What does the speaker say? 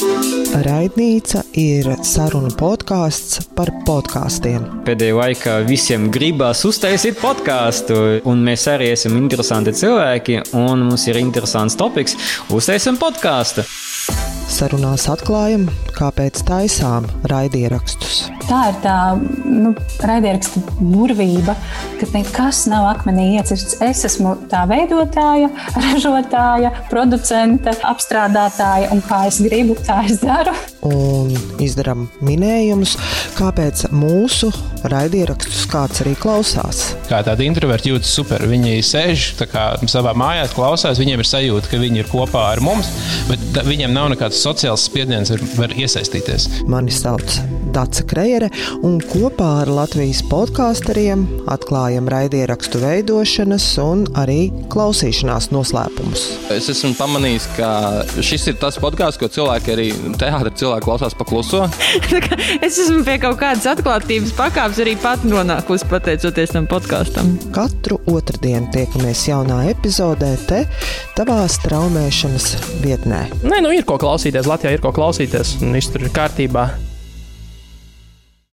Raidnīca ir sarunu podkāsts par podkāstiem. Pēdējā laikā visiem gribās uztaisīt podkāstu, un mēs arī esam interesanti cilvēki, un mums ir interesants topiks. Uztaisim podkāstu! Sarunās atklājam, kāpēc taisām raidierakstus. Tā ir tā nu, raidieraksta burvība, ka nekas nav akmenī iecirsts. Es esmu tā veidotāja, ražotāja, producente, apstrādātāja, un kā es gribu, tā es daru. Un izdarām minējumus, kāpēc mūsu raidierakstus kāds arī klausās. Kā tādi introverti jūtas super. Viņi sēž savā mājā, klausās, viņiem ir sajūta, ka viņi ir kopā ar mums, bet viņiem nav nekāds sociāls spiediens, var iesaistīties. Mani sauc Dārsa Krejere, un kopā ar Latvijas podkāsteriem atklājam raidierakstu veidošanas un arī klausīšanās noslēpumus. Es esmu pamanījis, ka šis ir tas podkāsts, ko cilvēki arī teātris cilvēki klausās pakluso. es esmu pie kaut kādas atklātības pakāpes arī pat nonākusi pateicoties tam podkāstam. Katru otrdienu tiekamies jaunā epizodē te, tavā straumēšanas vietnē. Nē, nu ir ko klausīties. Latvijā ir ko klausīties, un viss tur ir kārtībā.